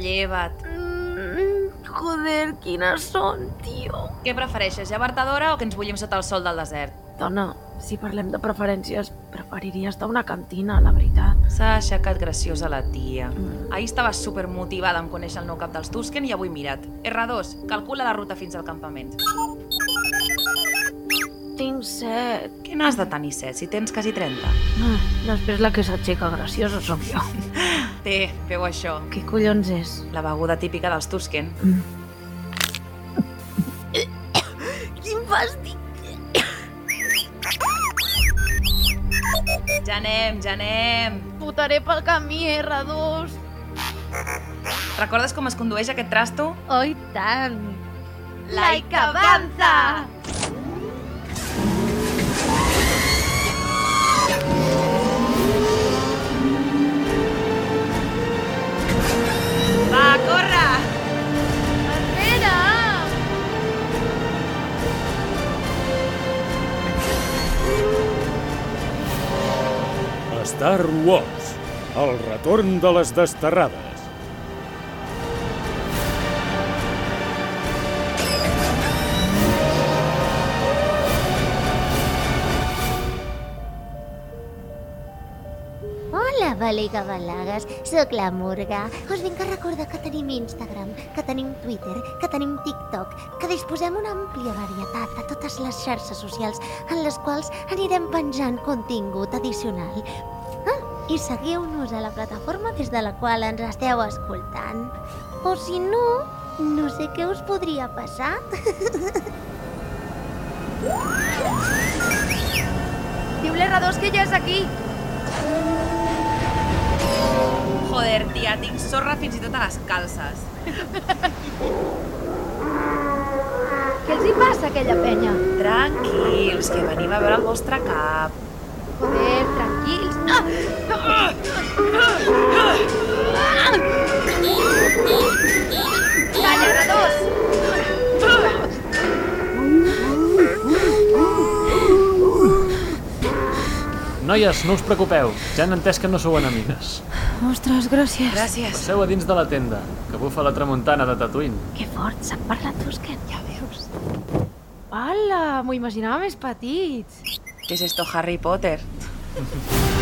lleva't. Mm, joder, quines són, tio. Què prefereixes, llevartadora o que ens bullim sota el sol del desert? Dona, si parlem de preferències, preferiria estar a una cantina, la veritat. S'ha aixecat graciosa la tia. Mm. Ahir estava supermotivada en conèixer el nou cap dels Tusken i avui mira't. R2, calcula la ruta fins al campament. Tinc set. Què n'has de tenir set, si tens quasi 30? Ah, després la que s'aixeca graciosa sóc jo. Té, feu això. Què collons és? La beguda típica dels Tusken. Quin fàstic! Ja anem, ja anem. Votaré pel camí, R2. Recordes com es condueix aquest trasto? Oh, i tant! Like avanza! Va, corre! Espera! Star Wars, el retorn de les desterrades. Hola, Baliga Balagues, sóc la Murga. Us vinc a recordar que tenim Instagram, que tenim Twitter, que tenim TikTok, que disposem una àmplia varietat de totes les xarxes socials en les quals anirem penjant contingut addicional. Ah, i seguiu-nos a la plataforma des de la qual ens esteu escoltant. O si no, no sé què us podria passar. Diu l'R2 que ja és aquí! Joder, tia, tinc sorra fins i tot a les calces. Què els hi passa a aquella penya? Tranquils, que venim a veure el vostre cap. Joder, tranquils. Ah! Calla, R2! Noies, no us preocupeu, ja han entès que no sou enemigues. Ostres, gràcies. Gràcies. Passeu a dins de la tenda, que bufa la tramuntana de Tatooine. Que fort, sap parlar Tusken. Ja veus. Hola, m'ho imaginava més petit. ¿Qué es esto, Harry Potter?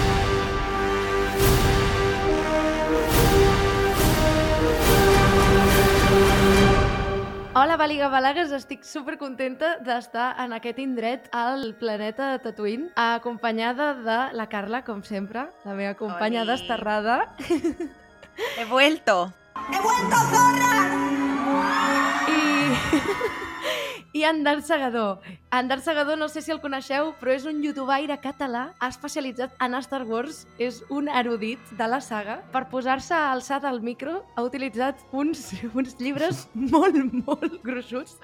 Hola, Baliga Balagues, estic super contenta d'estar en aquest indret al planeta de Tatooine, acompanyada de la Carla, com sempre, la meva companya Oli. desterrada. He vuelto. I... I Andar Segador. Andar Segador, no sé si el coneixeu, però és un youtubaire català especialitzat en Star Wars. És un erudit de la saga. Per posar-se alçat al micro ha utilitzat uns, uns llibres molt, molt gruixuts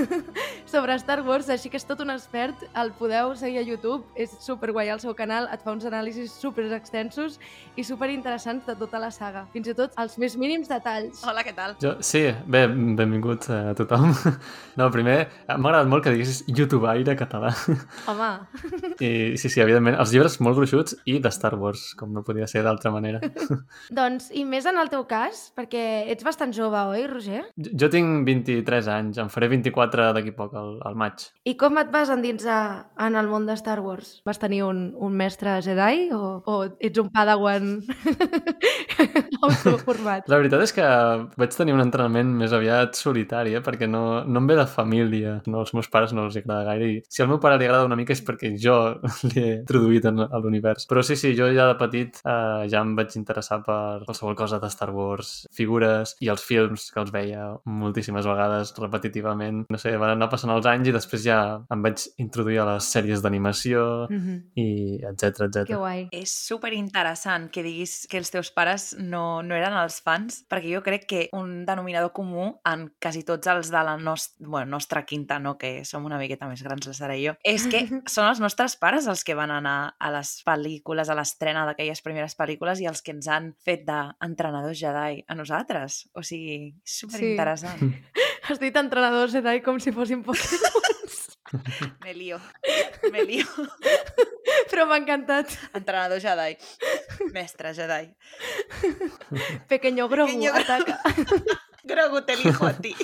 sobre Star Wars, així que és tot un expert. El podeu seguir a YouTube, és superguai al seu canal, et fa uns anàlisis super extensos i super interessants de tota la saga. Fins i tot els més mínims detalls. Hola, què tal? Jo, sí, bé, benvingut a tothom. No, primer, m'ha agradat molt que diguessis youtubaire català. Home, I sí, sí, evidentment, els llibres molt gruixuts i de Star Wars, com no podia ser d'altra manera. doncs, i més en el teu cas, perquè ets bastant jove, oi, Roger? Jo jo tinc 23 anys, em faré 24 d'aquí poc, al, al maig. I com et vas endinsar en el món de Star Wars? Vas tenir un, un mestre Jedi o, o ets un padawan autoformat? La veritat és que vaig tenir un entrenament més aviat solitari, eh? perquè no, no em ve de família. No, els meus pares no els agrada gaire. I si al meu pare li agrada una mica és perquè jo l'he introduït en, a l'univers. Però sí, sí, jo ja de petit eh, ja em vaig interessar per qualsevol cosa de Star Wars, figures i els films que els veia moltíssimes vegades repetitivament. No sé, van anar passant els anys i després ja em vaig introduir a les sèries d'animació Mhm. i etc etc. Que guai. És super interessant que diguis que els teus pares no, no eren els fans, perquè jo crec que un denominador comú en quasi tots els de la nost bueno, nostra quinta, no, que som una miqueta més grans, la Sara i jo, és que són els nostres pares els que van anar a les pel·lícules, a l'estrena d'aquelles primeres pel·lícules i els que ens han fet d'entrenadors Jedi a nosaltres. O sigui, super interessant. Has dit entrenadors Jedi com si fossin Pokémons. Me lío, me lío. Però m'ha encantat. Entrenador Jedi. Mestre Jedi. Pequeño Grogu Pequeño Grogu. ataca. Grogu te elijo a ti.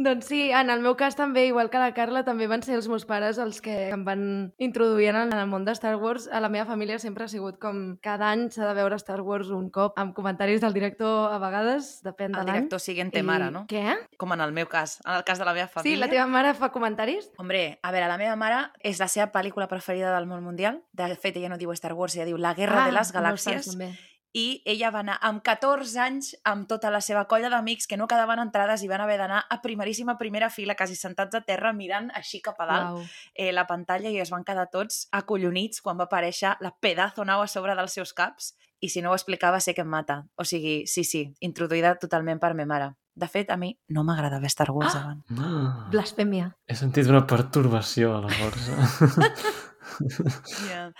Doncs sí, en el meu cas també, igual que la Carla, també van ser els meus pares els que em van introduir en el món de Star Wars. A la meva família sempre ha sigut com cada any s'ha de veure Star Wars un cop, amb comentaris del director a vegades, depèn de El l'any. director siguiente mare, no? Què? Com en el meu cas. En el cas de la meva Sí, família. la teva mare fa comentaris? Hombre, a veure, la meva mare és la seva pel·lícula preferida del món mundial. De fet, ella no diu Star Wars, ella diu La Guerra de les Ah, meus pares Galàxies. també. I ella va anar amb 14 anys amb tota la seva colla d'amics que no quedaven entrades i van haver d'anar a primeríssima primera fila, quasi sentats a terra, mirant així cap a dalt Uau. eh, la pantalla i es van quedar tots acollonits quan va aparèixer la pedazo nau a sobre dels seus caps i si no ho explicava sé que em mata. O sigui, sí, sí, introduïda totalment per me mare. De fet, a mi no m'agradava Star Wars Ah! abans. Ah, Blasfèmia. he sentit una pertorbació a la força. Yeah.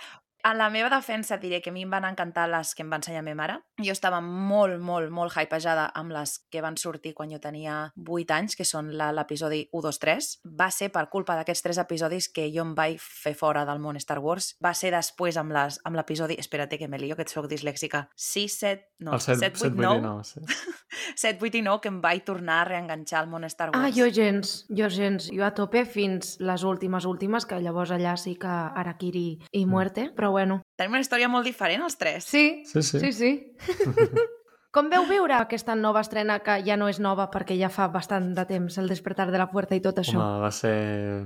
En la meva defensa diré que a mi em van encantar les que em va ensenyar ma mare. Jo estava molt, molt, molt hypejada amb les que van sortir quan jo tenia 8 anys, que són la- l'episodi 1, 2, 3. Va ser per culpa d'aquests tres episodis que jo em vaig fer fora del món Star Wars. Va ser després amb les- amb l'episodi... Espera't que me lío, que soc dislèxica. 6, 7... No, el 7, 7, 7 8, 8 9. 9, sí. 7, 8 i 9, que em vaig tornar a reenganxar al món Star Wars. Ah, jo gens, jo gens. Jo a tope fins les últimes, últimes, que llavors allà sí que Arakiri i muerte, però bueno. Tenim una història molt diferent, els tres. Sí, Sí, sí. sí, sí. Com veu viure aquesta nova estrena que ja no és nova perquè ja fa bastant de temps, el despertar de la puerta i tot això? Home, va ser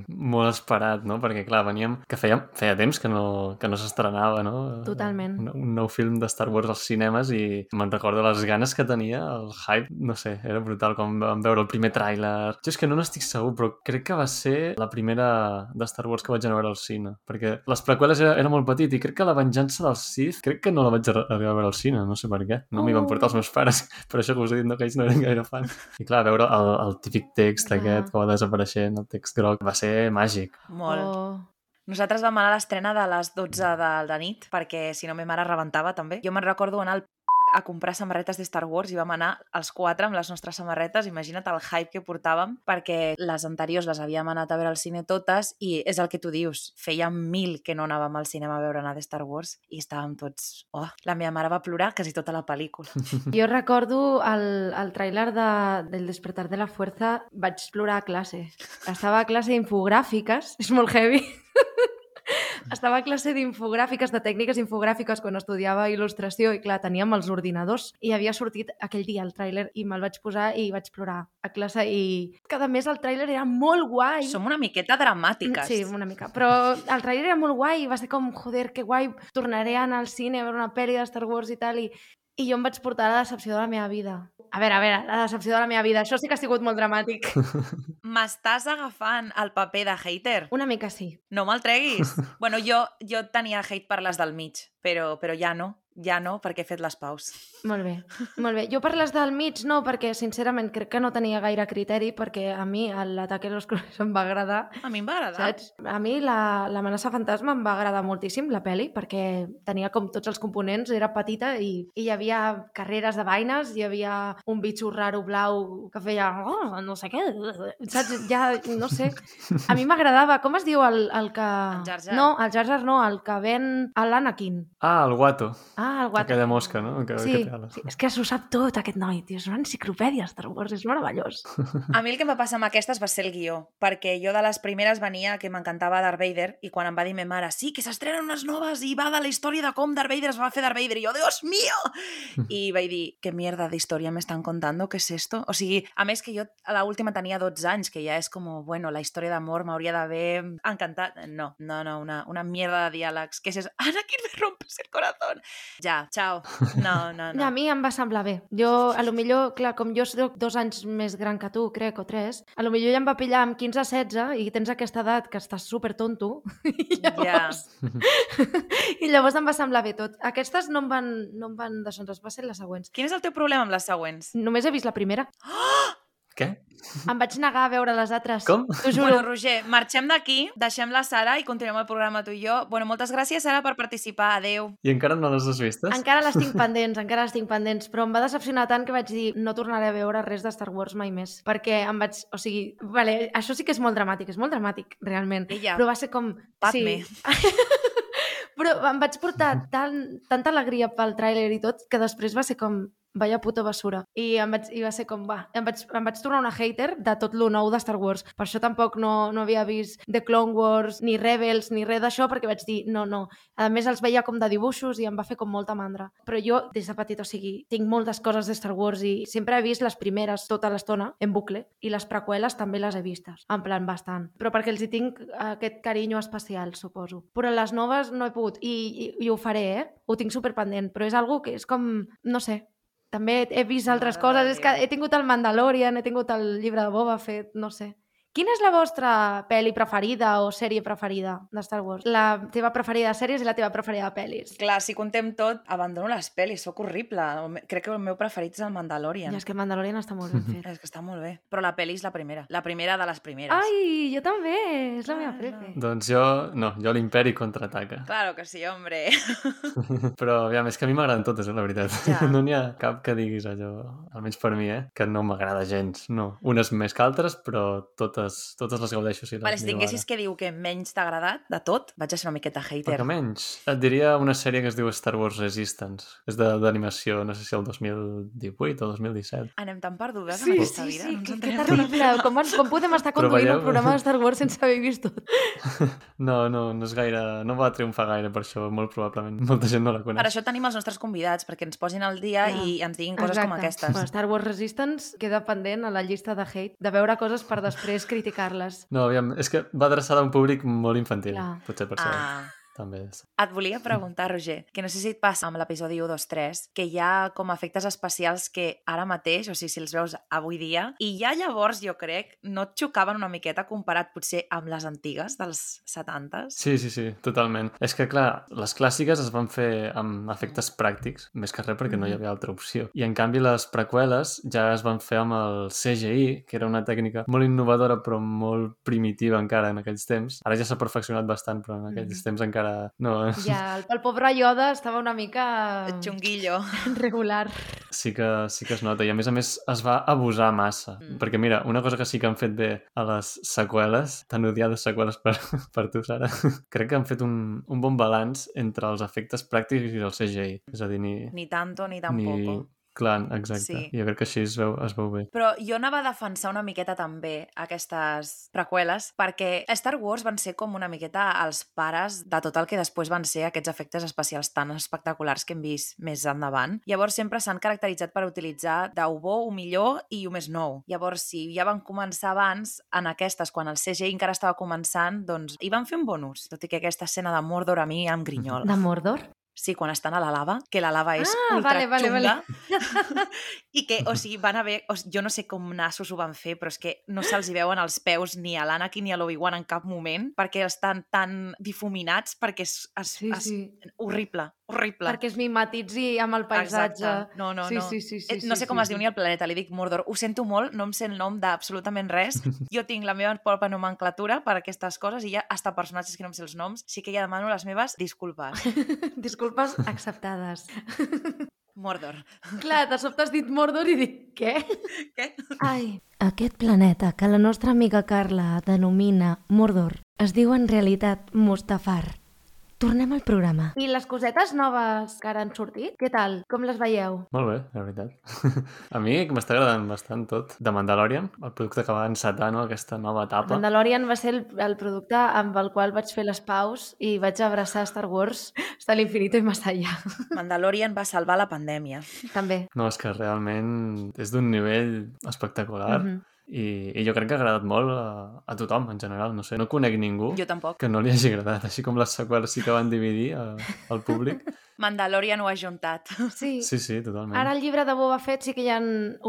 molt esperat, no? Perquè, clar, veníem... Que feia, feia temps que no, que no s'estrenava, no? Totalment. Un, un nou film de Star Wars als cinemes i me'n recordo les ganes que tenia, el hype, no sé, era brutal quan vam veure el primer tràiler. Jo és que no n'estic segur, però crec que va ser la primera de Star Wars que vaig anar a veure al cine. Perquè les preqüeles era, era molt petit i crec que la venjança dels Sith, crec que no la vaig arri- arribar a veure al cine, no sé per què. No m'hi van portar els meus pares, per això que us he dit no, que ells no eren gaire fans. I clar, veure el, el típic text Clar. aquest que va desapareixent, el text groc, va ser màgic. Molt. Oh. Nosaltres vam anar a l'estrena de les 12 de, de nit, perquè si no, ma mare rebentava també. Jo me'n recordo anar al a comprar samarretes de Star Wars i vam anar els quatre amb les nostres samarretes. Imagina't el hype que portàvem, perquè les anteriors les havíem anat a veure al cine totes i és el que tu dius, feia mil que no anàvem al cinema a veure anar de Star Wars i estàvem tots... Oh, la meva mare va plorar quasi tota la pel·lícula. Jo recordo el, el tràiler de, del Despertar de la Fuerza, vaig plorar a classe. Estava a classe d'infogràfiques, és molt heavy. Estava a classe d'infogràfiques, de tècniques infogràfiques, quan estudiava il·lustració, i clar, teníem els ordinadors, i havia sortit aquell dia el tràiler, i me'l vaig posar i vaig plorar a classe, i cada mes el tràiler era molt guai. Som una miqueta dramàtiques. Sí, una mica. Però el trailer era molt guai i va ser com, joder, que guai, tornaré a anar al cine a veure una pel·li de Star Wars i tal, i, i jo em vaig portar la decepció de la meva vida. A veure, a veure, la decepció de la meva vida. Això sí que ha sigut molt dramàtic. M'estàs agafant el paper de hater? Una mica sí. No me'l treguis. bueno, jo, jo tenia hate per les del mig, però, però ja no. Ja no, perquè he fet les paus. Molt bé, molt bé. Jo per les del mig no, perquè sincerament crec que no tenia gaire criteri, perquè a mi l'ataque de los clones em va agradar, A mi em va agradar. saps? A mi la- l'amenaça fantasma em va agradar moltíssim, la peli, perquè tenia com tots els components, era petita i, i hi havia carreres de vaines, hi havia un bitxo raro blau que feia oh, no sé què, saps? Ja, no sé. A mi m'agradava. Com es diu el, el que... El Jar Jar. No, el Jar Jar no, el que ven a l'Anakin. Ah, el guato. Ah, el guato. Aquella mosca, no? Que, Sí, que sí, és que s'ho sap tot, aquest noi, tio. És una enciclopèdia, Star Wars, és meravellós. A mi el que em va passar amb aquestes va ser el guió, perquè jo de les primeres venia que m'encantava Darth Vader i quan em va dir ma mare, sí, que s'estrenen unes noves i va de la història de com Darth Vader es va fer Darth Vader, i jo, Dios mío! I vaig dir, què mierda d'història me estan contando, què és esto? O sigui, a més que jo a la última tenia 12 anys, que ja és com, bueno, la història d'amor m'hauria d'haver encantat. No, no, no, una, una mierda de diàlegs. Què és eso? Anakin me rompes el corazón. Ja, chao. No, no, A no. mi em va semblar bé. Jo, a lo millor, clar, com jo soc dos anys més gran que tu, crec, o tres, a lo millor ja em va pillar amb 15-16 i tens aquesta edat que estàs super tonto i llavors, i llavors em va semblar bé tot. Aquestes no em van, no em van deixar, va ser les següents. Quin és el teu problema amb les següents? Només he vist la primera. Què? Em vaig negar a veure les altres. Com? T'ho juro. Bueno, Roger, marxem d'aquí, deixem la Sara i continuem el programa tu i jo. Bueno, moltes gràcies, Sara, per participar. Adéu. I encara no les has vistes? Encara les tinc pendents, encara les tinc pendents, però em va decepcionar tant que vaig dir no tornaré a veure res de Star Wars mai més, perquè em vaig... O sigui, vale, això sí que és molt dramàtic, és molt dramàtic, realment. Ella. Però va ser com... Padme. Sí. però em vaig portar tan, tanta alegria pel tràiler i tot que després va ser com vaya puta basura. I, em vaig, i va ser com, va, em vaig, em vaig tornar una hater de tot lo nou de Star Wars. Per això tampoc no, no havia vist The Clone Wars, ni Rebels, ni res d'això, perquè vaig dir, no, no. A més, els veia com de dibuixos i em va fer com molta mandra. Però jo, des de petit, o sigui, tinc moltes coses de Star Wars i sempre he vist les primeres tota l'estona, en bucle, i les preqüeles també les he vistes, en plan bastant. Però perquè els hi tinc aquest carinyo especial, suposo. Però les noves no he pogut, i, i, i ho faré, eh? Ho tinc superpendent, però és algo que és com, no sé, també he vist altres coses, és que he tingut el Mandalorian, he tingut el llibre de Boba Fett, no sé. Quina és la vostra pel·li preferida o sèrie preferida de Star Wars? La teva preferida de sèries i la teva preferida de pel·lis. Clar, si contem tot, abandono les pel·lis, sóc horrible. Crec que el meu preferit és el Mandalorian. Ja, és que Mandalorian està molt ben fet. És que està molt bé. Però la pel·li és la primera. La primera de les primeres. Ai, jo també, és la meva Clar, prefe. Doncs jo, no, jo l'imperi contraataca. Claro que sí, hombre. Però, aviam, és que a mi m'agraden totes, eh, la veritat. Ja. No n'hi ha cap que diguis allò, almenys per mi, eh, que no m'agrada gens. No, unes més que altres, però totes, totes les gaudeixo si vale, si tinguessis ara. que diu que menys t'ha agradat de tot, vaig a ser una miqueta hater. El que menys. Et diria una sèrie que es diu Star Wars Resistance. És de- d'animació, no sé si el 2018 o 2017. Anem tan perdudes Sí, en aquesta sí, vida. sí, no ens que, que terrible. Com, com podem estar conduint veieu- un programa de Star Wars sense haver vist tot? No, no, no és gaire... No va triomfar gaire per això, molt probablement. Molta gent no la coneix. Per això tenim els nostres convidats, perquè ens posin al dia Clar. i ens diguin coses com aquestes. Star Wars Resistance queda pendent a la llista de hate, de veure coses per després criticar-les. No, aviam, és que va adreçada a un públic molt infantil. Clar. Potser per això. Ah, També és. et volia preguntar, Roger, que no sé si et passa amb l'episodi 1, 2, 3, que hi ha com efectes especials que ara mateix, o sigui, si els veus avui dia, i ja llavors, jo crec, no et xocaven una miqueta comparat potser amb les antigues dels 70s? Sí, sí, sí, totalment. És que, clar, les clàssiques es van fer amb efectes pràctics, més que res perquè no hi havia altra opció. I, en canvi, les preqüeles ja es van fer amb el CGI, que era una tècnica molt innovadora però molt primitiva encara en aquells temps. Ara ja s'ha perfeccionat bastant, però en aquells Mhm. temps encara... No, Ja, el, el pobre Yoda estava una mica Xunguillo. regular. sí que, sí que es nota. I, a més a més, es va abusar massa. Mm. Perquè, mira, una cosa que sí que han fet bé a les seqüeles, tan odiades seqüeles per, per tu, Sara, crec que han fet un, un bon balanç entre els efectes pràctics i el CGI. És a dir, ni... Ni tanto ni tampoco. Clar, exacte. Sí. Jo crec que així es veu, es veu bé. Però jo anava a defensar una miqueta també aquestes preqüeles perquè Star Wars van ser com una miqueta els pares de tot el que després van ser aquests efectes especials tan espectaculars que hem vist més endavant. Llavors sempre s'han caracteritzat per utilitzar d'ho bo, ho millor i ho més nou. Llavors, si ja van començar abans, en aquestes, quan el CGI encara estava començant, doncs hi van fer un bon ús. Tot i que aquesta escena de Mordor a mi em grinyola. De Mordor? Sí, quan estan a la lava, que la lava és Ah, ultra vale, vale, xunga. vale. I que, o sigui, van haver... O sigui, jo no sé com nassos ho van fer, però és que no se'ls hi veuen els peus ni a l'Anakin ni a l'Obi-Wan en cap moment, perquè estan tan difuminats, perquè és, és, Sí, és sí. horrible, horrible. Perquè es mimetitzi amb el paisatge. Exacte. No, no, sí, no. Sí, sí, sí, Eh, no sí, sé com sí, es diu sí. ni el planeta, li dic Mordor. Ho sento molt, no em sé el nom d'absolutament res. Jo tinc la meva pròpia nomenclatura per a aquestes coses i ha hasta personatges que no em sé els noms. Sí que ja demano les meves disculpes. Disculpes acceptades. Mordor. Clar, de sobte has dit Mordor i dic, què? Què? Ai, aquest planeta que la nostra amiga Carla denomina Mordor es diu en realitat Mustafar. Tornem al programa. I les cosetes noves que ara han sortit, què tal? Com les veieu? Molt bé, la veritat. a mi m'està agradant bastant tot. De Mandalorian, el producte que va encetar, no?, aquesta nova etapa. Mandalorian va ser el, el producte amb el qual vaig fer les paus i vaig abraçar Star Wars hasta l'infinito i més allà. Mandalorian va salvar la pandèmia. També. No, és que realment és d'un nivell espectacular. Mhm. I, I jo crec que ha agradat molt a, a tothom, en general. No sé, no conec ningú Jo tampoc. que no li hagi agradat, així com les seqüeles sí que van dividir a, al públic. Mandalorian ho ha juntat. Sí. Sí, sí, totalment. Ara al llibre de Boba Fett sí que hi ha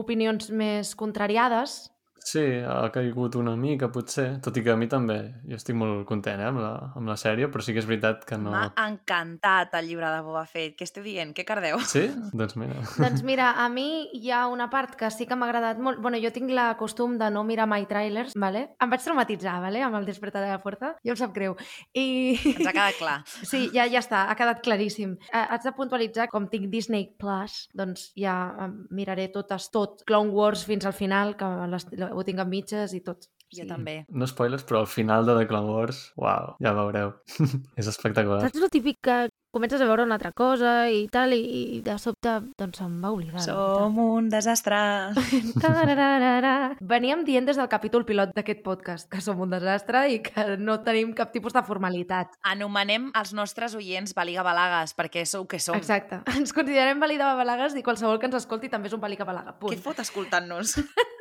opinions més contrariades, Sí, ha caigut una mica, potser, tot i que a mi també, jo estic molt content eh, amb, la, amb la sèrie, però sí que és veritat que no... M'ha encantat el llibre de Boba Fett. Què esteu dient? Què cardeu? Sí? Doncs mira. Doncs mira, a mi hi ha una part que sí que m'ha agradat molt. Bueno, jo tinc la costum de no mirar mai trailers, vale? Em vaig traumatitzar, vale? Amb el Despertar de la Fuerza. Jo em sap greu. I... Ens ha quedat clar. Sí, ja, ja està, ha quedat claríssim. Eh, Haig de puntualitzar, com tinc Disney Plus, doncs ja miraré totes, tot, Clone Wars fins al final, que les, ho tinc en mitges i tot. Jo també. No spoilers, però al final de The Clone Wars, uau, ja veureu. és espectacular. Saps el típic que comences a veure una altra cosa i tal, i, i de sobte doncs se'm va oblidar. Som un desastre. Veníem dient des del capítol pilot d'aquest podcast que som un desastre i que no tenim cap tipus de formalitat. Anomenem els nostres oients Baliga-Balagues, perquè sou que som. Exacte. Ens considerem valida balagues i qualsevol que ens escolti també és un baliga balaga. Què Punt. et fot escoltant-nos?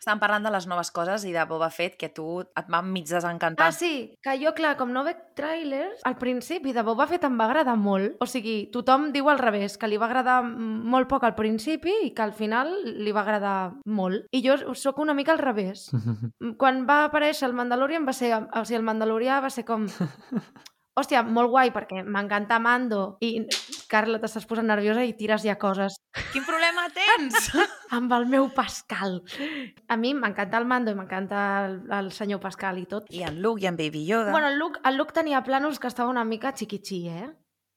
Estàvem parlant de les noves coses i de Boba Fett, que tu et va mig desencantar. Ah, sí, que jo, clar, com no veig trailers, al principi de Boba Fett em va agradar molt. O sigui, tothom diu al revés, que li va agradar molt poc al principi i que al final li va agradar molt. I jo sóc una mica al revés. Quan va aparèixer el Mandalorian va ser... O sigui, el Mandalorià va ser com... Hòstia, molt guai, perquè m'encanta Mando i, Carla, t'estàs posant nerviosa i tires ja coses Quin problema tens? amb el meu Pascal. A mi m'encanta el Mando i m'encanta el, el senyor Pascal i tot. I en Luke i en Baby Yoda. Bueno, el Luke, el Luke tenia plànols que estava una mica xiquitxí, eh?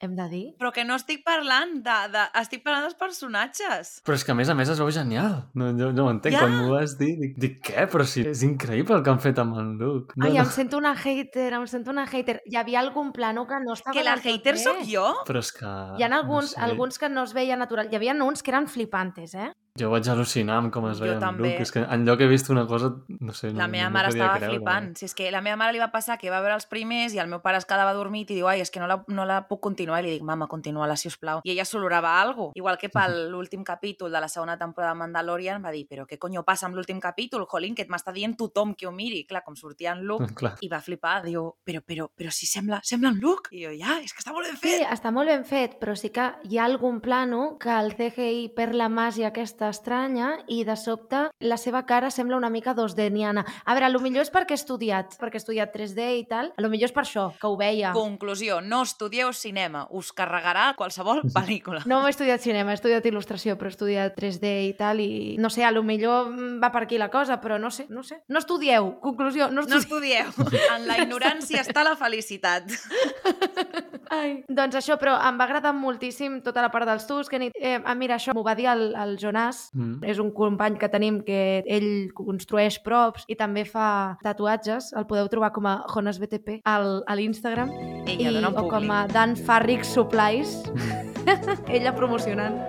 Hem de dir. Però que no estic parlant de, de... Estic parlant dels personatges. Però és que a més a més es veu genial. No, jo no ho entenc. Ja. Quan m'ho vas dir, dic, dic, què? Però si és increïble el que han fet amb en Luke. No, Ai, no. em sento una hater, em sento una hater. Hi havia algun plano que no estava Que la hater sóc jo? Però és que... Hi ha alguns, no sé. alguns que no es veia natural. Hi havia uns que eren flipantes, eh? Jo vaig al·lucinar amb com es veia en. Luke. És que enlloc he vist una cosa... No sé, La no, meva no mare estava creure. flipant. Si és que la meva mare li va passar que va veure els primers i el meu pare es quedava dormit i diu, ai, és que no la, no la puc continuar. I li dic, mama, continua-la, si us plau. I ella s'olorava algo. Igual que per l'últim capítol de la segona temporada de Mandalorian va dir, però què conyo passa amb l'últim capítol? Jolín, que m'està dient tothom que ho miri. Clar, com sortia en Luke, Clar. i va flipar. Diu, però, però, però si sembla, sembla en Luke. I jo, ja, és que està molt ben Sí, fet. està molt ben fet, però sí que hi ha algun plano que el CGI perd la màgia aquesta estranya i de sobte la seva cara sembla una mica 2D-niana. A veure, a lo millor és perquè he estudiat, perquè he estudiat 3D i tal, a lo millor és per això, que ho veia. Conclusió, no estudieu cinema, us carregarà qualsevol pel·lícula. No he estudiat cinema, he estudiat il·lustració, però he estudiat 3D i tal, i no sé, a lo millor va per aquí la cosa, però no sé, no sé. No estudieu, conclusió, no No estudieu. estudieu. En la ignorància està la felicitat. Ai. Doncs això, però em va agradar moltíssim tota la part dels Tusken. I, eh, ah, mira, això m'ho va dir el, el Jonas, Mm. és un company que tenim que ell construeix props i també fa tatuatges. El podeu trobar com a Jonas BTP al, a l'Instagram. Ella I- O com a Dan Farrick Supplies. Ella promocionant.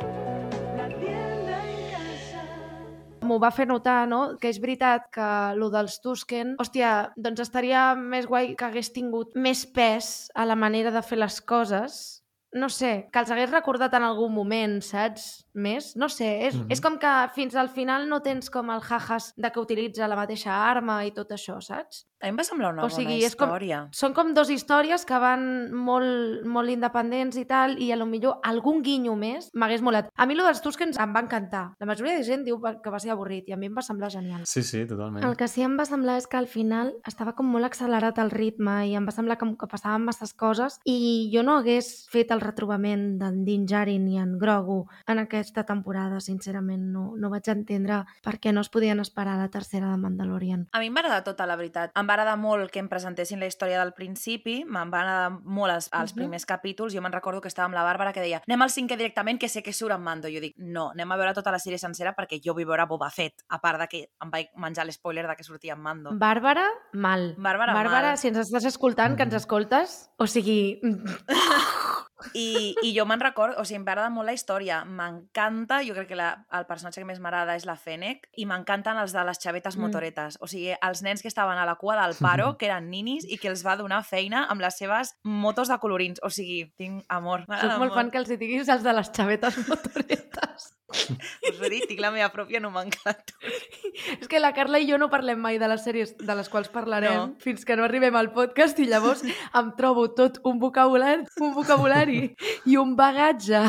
M'ho va fer notar, no?, que és veritat que lo dels Tusken, hòstia, doncs estaria més guai que hagués tingut més pes a la manera de fer les coses. No sé, que els hagués recordat en algun moment, saps? Més? No sé, és, Mhm. és com que fins al final no tens com el jajas de que utilitza la mateixa arma i tot això, saps? A mi em va semblar una O sigui, bona és com- història. Són com dos històries que van molt, molt independents i tal, i a lo millor algun guinyo més m'hagués molat. A mi lo dels Tuskens em va encantar. La majoria de gent diu que va ser avorrit i a mi em va semblar genial. Sí, sí, totalment. El que sí em va semblar és que al final estava com molt accelerat el ritme i em va semblar com que passaven masses coses i jo no hagués fet el retrobament d'en Din Djarin i en Grogu en aquesta temporada, sincerament. No, no vaig entendre per què no es podien esperar la tercera de Mandalorian. A mi em va agradar tota la veritat. Em va agradar molt que em presentessin la història del principi, me'n va agradar molt els, els Mhm. primers capítols. Jo me'n recordo que estava amb la Bàrbara que deia anem al cinquè directament, que sé que surt en Mando. Jo dic, no, anem a veure tota la sèrie sencera perquè jo vull veure Boba Fett, a part de que em vaig menjar l'espoiler de que sortia en Mando. Bàrbara, mal. Bàrbara, Bàrbara, mal. si ens estàs escoltant, que ens escoltes, o sigui... I, I jo me'n recordo, o sigui, em va agradar molt la història. M'encanta, jo crec que la, el personatge que més m'agrada és la Fennec, i m'encanten els de les xavetes Mm. motoretes. O sigui, els nens que estaven a la cua del paro, que eren ninis, i que els va donar feina amb les seves motos de colorins. O sigui, tinc amor. Soc m'agrada molt fan que els hi diguis els de les xavetes motoretes. Us ho dic, tinc la meva pròpia nomenclatura. És que la Carla i jo no parlem mai de les sèries de les quals parlarem No. fins que no arribem al podcast i llavors em trobo tot un vocabulari, un vocabulari i un bagatge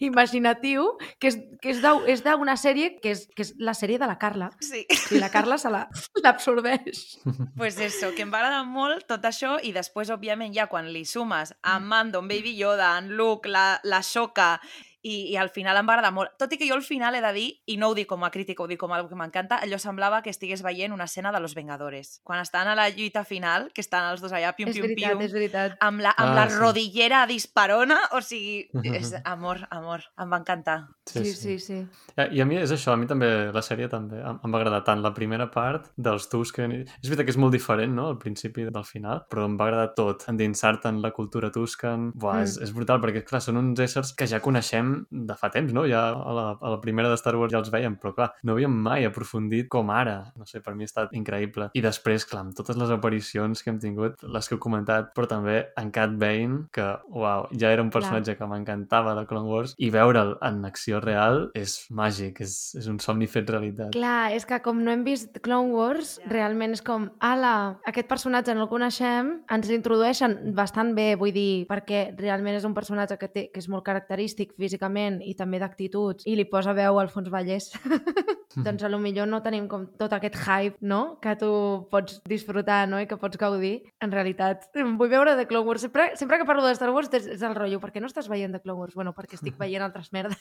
imaginatiu que és, que és d'u- és d'una sèrie que és, que és la sèrie de la Carla. Sí. I la Carla se la- l'absorbeix. pues eso, que em va agradar molt tot això i després, òbviament, ja quan li sumes a Mando, en Baby Yoda, en Luke, la, la Shoka i, i al final em va agradar molt. Tot i que jo al final he de dir, i no ho dic com a crítica, ho dic com a que m'encanta, allò semblava que estigués veient una escena de Los Vengadores. Quan estan a la lluita final, que estan els dos allà, pium, pium, veritat, pium, és veritat. amb la, amb Ah, la sí. rodillera disparona, o sigui, és amor, amor, em va encantar. Sí, sí, sí. Eh, I a mi és això, a mi també, la sèrie també em, em va agradar tant la primera part dels Tusken. i- És veritat que és molt diferent, no?, al principi del final, però em va agradar tot, endinsar-te en la cultura Tusken. Buah, és, és brutal, perquè, clar, són uns éssers que ja coneixem de fa temps, no? Ja a la, a la primera de Star Wars ja els veiem, però, clar, no havíem mai aprofundit com ara. No sé, per mi ha estat increïble. I després, clar, amb totes les aparicions que hem tingut, les que heu comentat, però també en Cat Bane, que, uau, ja era un personatge que m'encantava de Clone Wars, i veure'l en acció real és màgic, és, és un somni fet realitat. Clar, és que com no hem vist Clone Wars, realment és com, ala, aquest personatge no el coneixem, ens l'introdueixen bastant bé, vull dir, perquè realment és un personatge que, té, que és molt característic físicament i també d'actituds, i li posa veu al Fons Vallès. doncs a lo millor no tenim com tot aquest hype, no?, que tu pots disfrutar, no?, i que pots gaudir. En realitat, vull veure de Clone Wars. Sempre, sempre que parlo de Star Wars és, és el rotllo, per què no estàs veient de Clone Wars? Bueno, perquè estic veient altres merdes.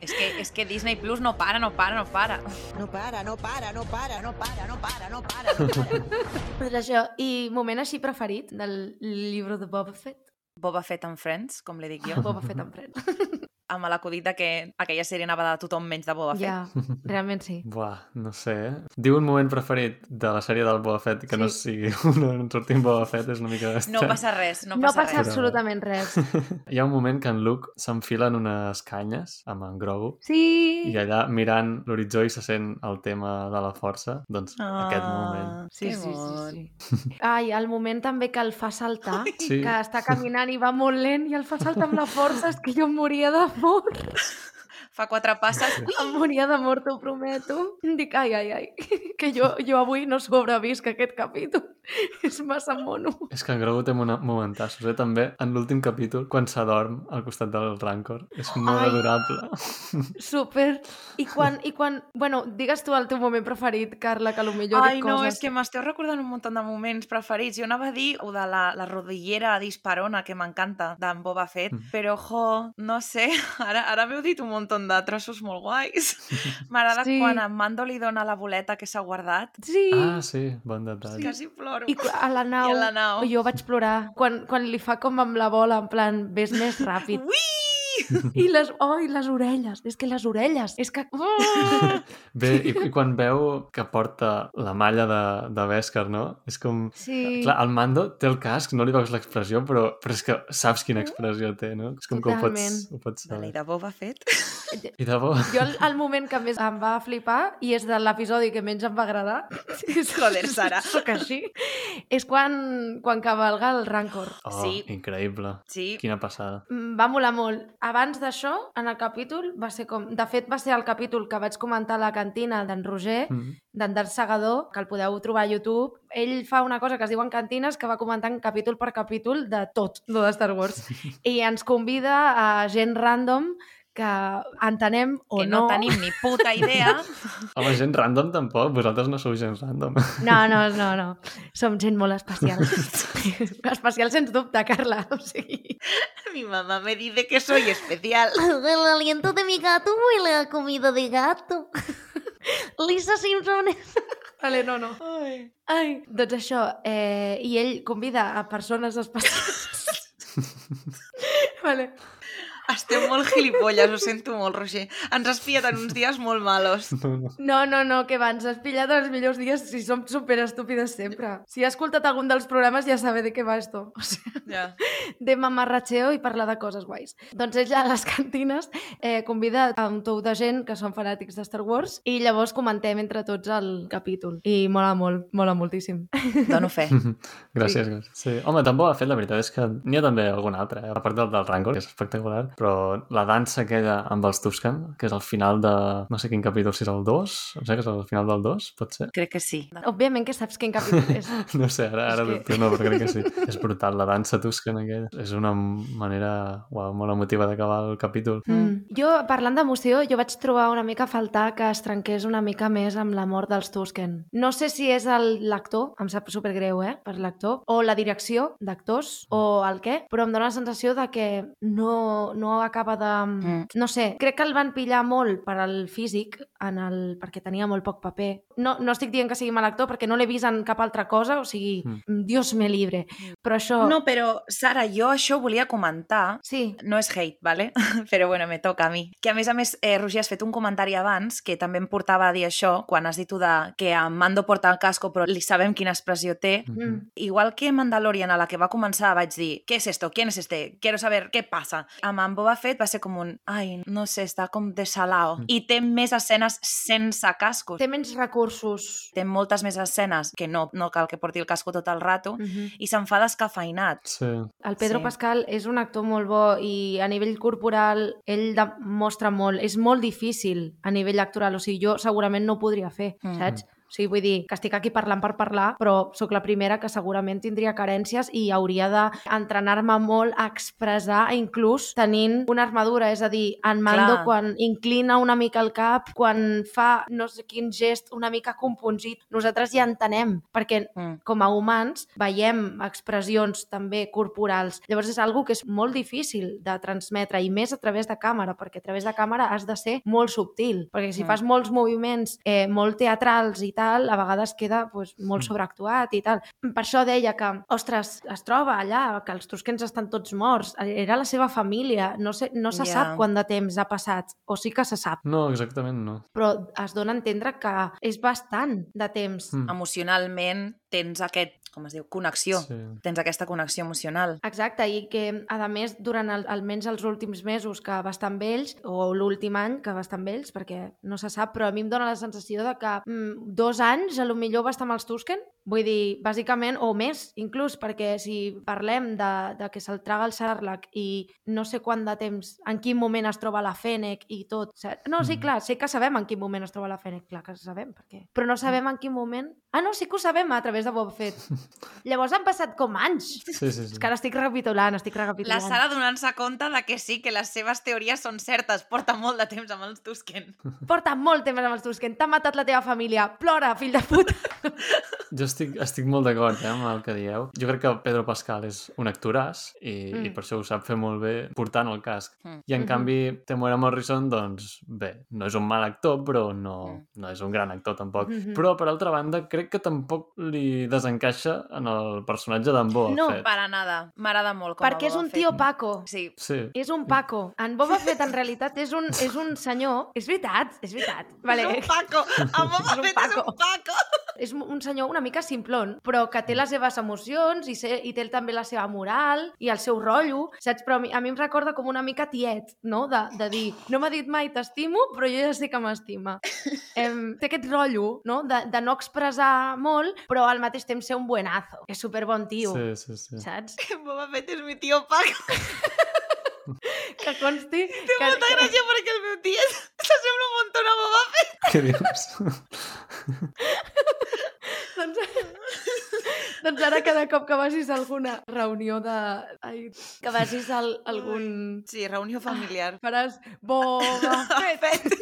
És que, és que Disney Plus no para, no para, no para. No para, no para, no para, no para, no para, no para, no para. Doncs això, i moment així preferit del llibre de Boba Fett? Boba Fett and Friends, com li dic jo, Boba Fett en Friends. Amb l'acudit de que aquella sèrie anava de tothom menys de Boba Fett. Ja, realment sí. Buah, no sé, eh? Diu un moment preferit de la sèrie del Boba Fett que no sigui un on sortim Boba Fett, és una mica No passa res, no No passa, passa res. absolutament res. Hi ha un moment que en Luke s'enfila en unes canyes amb en Grogu Sí! i allà mirant l'horitzó i se sent el tema de la força, doncs Ah, aquest moment. Sí, sí, sí, sí. Ai, el moment també que el fa saltar, Sí. que està caminant i va molt lent i el fa saltar amb la força, és que jo em moria d'amor. Fa quatre passes. Ui! Em moria d'amor, t'ho prometo. Dic, ai, ai, ai, que jo, jo avui no sobrevisc aquest capítol. És massa mono. És que en Grogu té momentassos, eh? També en l'últim capítol, quan s'adorm al costat del Rancor. És molt Ai. adorable. Super. I quan, i quan... Bueno, digues tu el teu moment preferit, Carla, que potser Ai, dic no, coses. és que m'esteu recordant un munt de moments preferits. Jo anava a dir o de la, la rodillera disparona, que m'encanta, d'en Boba Fett, Mm. però, jo, no sé, ara, ara m'heu dit un munt de trossos molt guais. M'agrada Sí. quan en Mando li dona la boleta que s'ha guardat. Sí. Ah, sí, bon detall. Quasi ploro. I a la nau, I a la nau. jo vaig plorar quan, quan li fa com amb la bola, en plan, ves més ràpid. Ui! I les, oh, i les orelles, és que les orelles, és que... Oh! Bé, i, i quan veu que porta la malla de, de Beskar, no? És com... Sí, Clar, el Mando té el casc, no li veus l'expressió, però, però és que saps quina expressió té, no? És com que ho pots, Totalment. ho pots Vale, saber. I de Boba Fett? I de bo... jo el, el moment que més em va flipar, i és de l'episodi que menys em va agradar, és, Joder, Sara. Soc així, és quan, quan cavalga el Rancor. Oh, Sí. increïble. Sí, Quina passada. Mm, Va molar molt. Abans d'això, en el capítol, va ser com... De fet, va ser el capítol que vaig comentar a la cantina d'en Roger, Mm. d'en Dar Segador, que el podeu trobar a YouTube. Ell fa una cosa que es diu en cantines, que va comentant capítol per capítol de tot, lo de Star Wars. I ens convida a gent random que entenem o que no, no. tenim ni puta idea. Home, gent random tampoc, vosaltres no sou gent random. No, no, no, no. Som gent molt especial. especial sens dubte, Carla. O sigui... Mi mamá me dice que soy especial. El aliento de mi gato huele a comida de gato. Lisa Simpson es... Vale, no, no. Ai. Ai, doncs això, eh, i ell convida a persones especials. vale. Esteu molt gilipolles, ho sento molt, Roger. Ens has pillat en uns dies molt malos. No, no. No, que va, ens has pillat els millors dies si som super estúpides sempre. Si ha escoltat algun dels programes ja sabe de què va esto. O sigui, Ja. de mamarratxeo i parlar de coses guais. Doncs ell a les cantines eh, convida a un tou de gent que són fanàtics de Star Wars i llavors comentem entre tots el capítol. I mola molt, mola moltíssim. Dono fe. Gràcies, gràcies. Sí. Home, tan bo ha fet, la veritat és que n'hi ha també algun altre, eh? a part del del Rancor, que és espectacular, Però la dansa aquella amb els Tusken, que és al final de... No sé quin capítol, si és el 2? No sé, que és al final del 2, pot ser? Crec que sí. Òbviament que saps quin capítol és. No sé, ara, ara És que- no, però crec que sí. És brutal, la dansa Tusken aquella. És una manera uau, molt emotiva d'acabar el capítol. Mm. Jo, parlant d'emoció, jo vaig trobar una mica a faltar que es trenqués una mica més amb la mort dels Tusken. No sé si és el- l'actor, em sap supergreu, eh, per l'actor, o la direcció d'actors, o el què, però em dóna la sensació de que no, no acaba de... Mm. No sé, crec que el van pillar molt per al físic, en el... perquè tenia molt poc paper. No, no estic dient que sigui mal actor, perquè no l'he vist en cap altra cosa, o sigui, Mm. Dios me libre. Però això... No, però, Sara, jo això volia comentar. Sí, No és hate, ¿vale? Però bueno, me toca a mi. Que a més a més, eh, Roger, has fet un comentari abans que també em portava a dir això, quan has dit tu de que a Mando porta el casco però li sabem quina expressió té. Mm. Igual que Mandalorian, a la que va començar, vaig dir ¿Qué es esto? ¿Quién es este? Quiero saber qué pasa. Amb en Boba Fett va ser com un ai, no sé, està com desalao. Mm. I té més escenes sense cascos. té menys recursos. Té moltes més escenes que no, no cal que porti el casco tot el rato Mm -hmm. i se'n fa descafeinat. Sí. El Pedro Sí. Pascal és un actor molt bo i a nivell corporal ell demostra molt. És molt difícil a nivell actoral, o sigui, jo segurament no ho podria fer, mm. saps? O sigui, vull dir que estic aquí parlant per parlar, però sóc la primera que segurament tindria carències i hauria d'entrenar-me molt a expressar, inclús tenint una armadura. És a dir, en Mando, Clar. quan inclina una mica el cap, quan fa no sé quin gest una mica compunsit, nosaltres ja entenem, perquè Mm. com a humans veiem expressions també corporals. Llavors és algo que és molt difícil de transmetre i més a través de càmera, perquè a través de càmera has de ser molt subtil, perquè si Mm. fas molts moviments eh, molt teatrals i tal, a vegades queda pues, molt Mm. sobreactuat i tal. Per això deia que, ostres, es troba allà, que els Tusquens estan tots morts, era la seva família, no, sé, no se Ja. sap quant de temps ha passat, o sí que se sap, No, exactament no. però es dona a entendre que és bastant de temps. Mm. Emocionalment tens aquest, com es diu, connexió. Sí. Tens aquesta connexió emocional. Exacte, i que, a més, durant el, almenys els últims mesos que va estar amb ells, o l'últim any que va estar amb ells, perquè no se sap, però a mi em dóna la sensació de que mm, dos anys a lo millor va estar amb els Tusken, vull dir, bàsicament, o més, inclús, perquè si parlem de, de que se'l traga el Sarlacc i no sé quant de temps, en quin moment es troba la Fennec i tot... No, sí, Mhm. clar, sé que sabem en quin moment es troba la Fennec, clar que sabem, perquè... Però no sabem en quin moment... Ah, no, sí que ho sabem a través de Boba Fett. Llavors han passat com anys. Sí, sí, sí. És que ara estic recapitulant, estic La recapitulant. Sara donant-se compte de que sí, que les seves teories són certes. Porta molt de temps amb els Tusken. Porta molt temps amb els Tusken, t'ha matat la teva família, plora, fill de puta. Jo estic, estic molt d'acord eh, amb el que dieu. Jo crec que Pedro Pascal és un actoràs i, mm. i Mm. per això ho sap fer molt bé portant el casc. Mm. I en Mhm. canvi, Temuera Morrison, doncs bé, no és un mal actor, però no, Mm. no és un gran actor tampoc. Mhm. Però, per altra banda, crec que tampoc li desencaixa en el personatge d'en Boba No, Fett. Para nada. M'agrada molt com Perquè és un tio Paco. Sí. Sí. És un Paco. En Boba Fett, en realitat, és un, és un senyor... És veritat, és veritat. Vale. És un Paco. El Boba És un Fett és un Paco. És un senyor una mica simplon, però que té les seves emocions i, sé, i té també la seva moral i el seu rotllo, saps? Però a mi, a mi em recorda com una mica tiet, no? De, de dir, no m'ha dit mai t'estimo, però jo ja sé que m'estima. Em, té aquest rotllo, no? De, de no expressar molt, però al mateix temps ser un buenazo. És superbon tio, Sí, sí, sí. saps? Boba Fett és mi tio Paco. Que consti... Té que, molta gràcia perquè el meu tiet s'assembla un muntó a Boba Fett. Què dius? Doncs, doncs ara cada cop que vagis a alguna reunió de... Ai, que vagis a al- algun... Sí, reunió familiar. Faràs Boba Fett.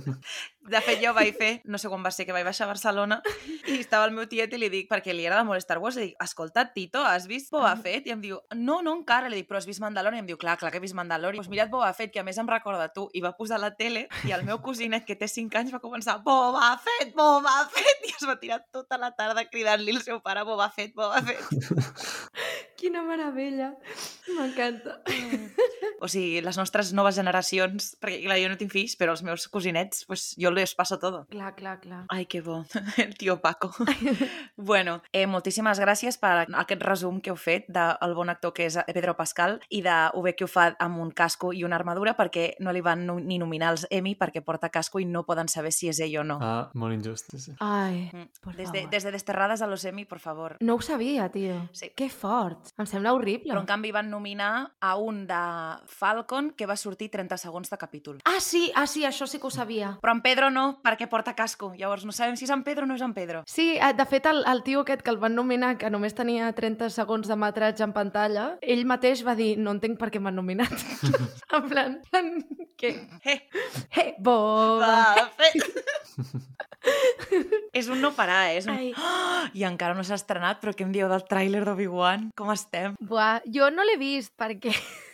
De fet, jo vaig fer, no sé quan va ser, que vaig baixar a Barcelona i estava el meu tiet i li dic, perquè li agrada molt Star Wars, li dic, escolta, Tito, has vist Boba Fett? I em diu, no, no encara. Li dic, però has vist Mandalorian? I em diu, clar, clar que he vist Mandalorian. Doncs mira't Boba Fett, que a més em recorda tu. I va posar la tele i el meu cosinet, que té 5 anys, va començar, Boba Fett, Boba Fett! I es va tirar tota la tarda cridant-li al seu pare, Boba Fett, Boba Fett. Quina meravella. M'encanta. O sigui, les nostres noves generacions, perquè clar, jo no tinc fills, però els meus cosinets, pues jo les paso todo. Clar, clar, clar. Ai, que bo, el tio Paco. bueno, eh, moltíssimes gràcies per aquest resum que heu fet del bon actor que és Pedro Pascal i de ho bé que ho fa amb un casco i una armadura perquè no li van ni nominar els Emmy perquè porta casco i no poden saber si és ell o no. Ah, molt injust, sí. Ai, Mm. por Des de, favor. des de Desterrades a los Emmy, por favor. no ho sabia, tio. Sí. Que fort. Em sembla horrible. Però en canvi van nominar a un de Falcon que va sortir 30 segons de capítol. Ah, sí, ah, sí, això sí que ho sabia. Però en Pedro no, perquè porta casco. Llavors no sabem si és en Pedro o no és en Pedro. Sí, eh, de fet, el, el tio aquest que el van nominar, que només tenia 30 segons de metratge en pantalla, ell mateix va dir, no entenc per què m'han nominat. en plan, en què? Eh, Eh, boba. va, fe... és un no parar, eh? És un... Ai. Oh, I encara no s'ha estrenat, però què em dieu del tràiler d'Obi-Wan? Com estem? Buah, jo no l'he vist perquè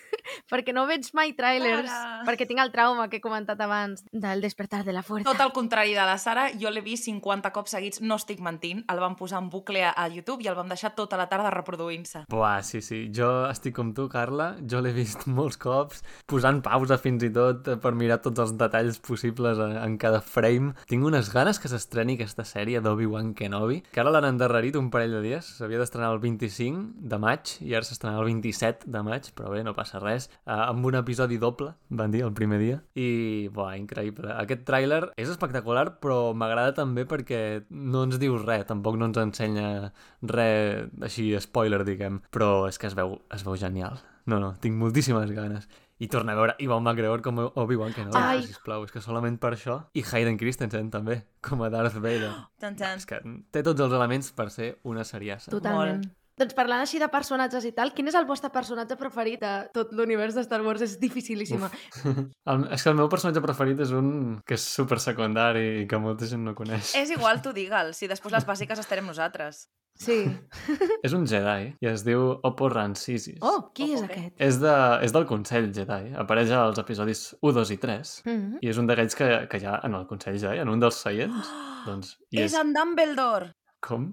perquè no veig mai trailers, Sara. perquè tinc el trauma que he comentat abans del despertar de la fuerza. Tot el contrari de la Sara, jo l'he vist 50 cops seguits, no estic mentint, el vam posar en bucle a YouTube i el vam deixar tota la tarda reproduint-se. Buah, sí, sí. Jo estic com tu, Carla. Jo l'he vist molts cops, posant pausa fins i tot per mirar tots els detalls possibles en, en cada frame. Tinc unes ganes que s'estreni aquesta sèrie d'Obi-Wan Kenobi, que ara l'han endarrerit un parell de dies. S'havia d'estrenar el 25 de maig i ara s'estrenarà el 27 de maig, però bé, no passa res. Uh, amb un episodi doble, van dir, el primer dia. I, buah, increïble. Aquest tràiler és espectacular, però m'agrada també perquè no ens diu res, tampoc no ens ensenya res així, spoiler, diguem. Però és que es veu, es veu genial. No, no, tinc moltíssimes ganes. I torna a veure Ivan McGregor com Obi-Wan Kenobi, Ai. sisplau, és que solament per això. I Hayden Christensen també, com a Darth Vader. Tan, tan. És que té tots els elements per ser una seriassa. Totalment. Molt. Doncs parlant així de personatges i tal, quin és el vostre personatge preferit de tot l'univers de Star Wars? És dificilíssima. El, és que el meu personatge preferit és un que és super secundari i que molta gent no coneix. És igual, tu digue'l, si després les bàsiques estarem nosaltres. Sí. És un Jedi i es diu Oppo Rancisis. Oh, qui és Ojo, què? aquest? És, de, és del Consell Jedi. Apareix als episodis 1, 2 i 3. Mm -hmm. I és un d'aquells que, que hi ha en el Consell Jedi, en un dels seients. doncs, i És en Dumbledore! Com?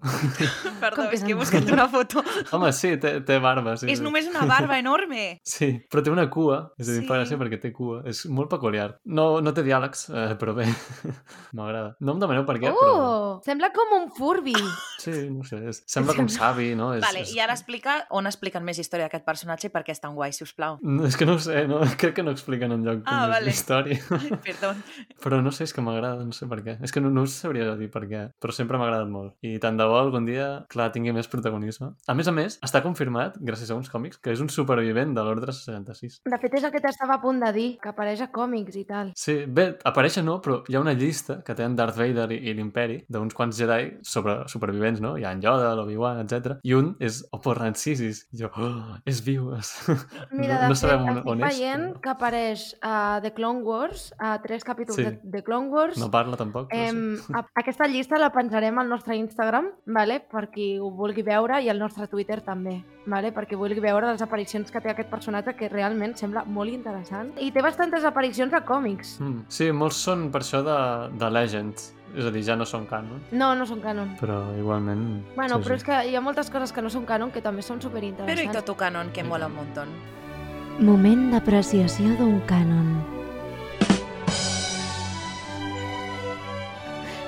Perdó, Com que és que he en buscat una foto. Home, sí, té, té barba. Sí, és sí. només una barba enorme. Sí, però té una cua, és a dir, Sí. fa gràcia perquè té cua. És molt peculiar. No, no té diàlegs, eh, però bé, m'agrada. No em demaneu per què, però... Oh, sembla com un Furby. Sí, no sé, és... sembla com savi, no? És, Vale, és... i ara explica on expliquen més història d'aquest personatge i per què és tan guai, si us plau. No, és que no ho sé, no? crec que no expliquen enlloc Ah, ah, vale. la història. Ai, perdó. Però no sé, és que m'agrada, no sé per què. És que no, no sabria dir per què, però sempre m'ha agradat molt. I tant de bo algun dia, clar, tingui més protagonisme. A més a més, està confirmat, gràcies a uns còmics, que és un supervivent de l'Ordre 66. De fet, és el que t'estava a punt de dir, que apareix a còmics i tal. Sí, bé, apareix no, però hi ha una llista que té en Darth Vader i, i l'Imperi d'uns quants Jedi sobre supervivents, no? Hi ha en Yoda, l'Obi-Wan, etc. I un és Oppo Rancisis. I jo, oh, és viu! És... Mira, no, no fet, sabem on, estic on és. veient però que apareix a The Clone Wars, a tres capítols Sí. de The Clone Wars. No parla tampoc, Em, sí. a- aquesta llista la penjarem al nostre Instagram, vale? per qui ho vulgui veure, i al nostre Twitter també, vale? perquè vulgui veure les aparicions que té aquest personatge, que realment sembla molt interessant. I té bastantes aparicions a còmics. Mm. Sí, molts són per això de, de Legends. És a dir, ja no són canon, No, no són canon. però igualment... Bueno, sí, però sí. és que hi ha moltes coses que no són canon que també són Però i superinteressants. tot canon, que mola un muntó. Moment d'apreciació d'un cànon.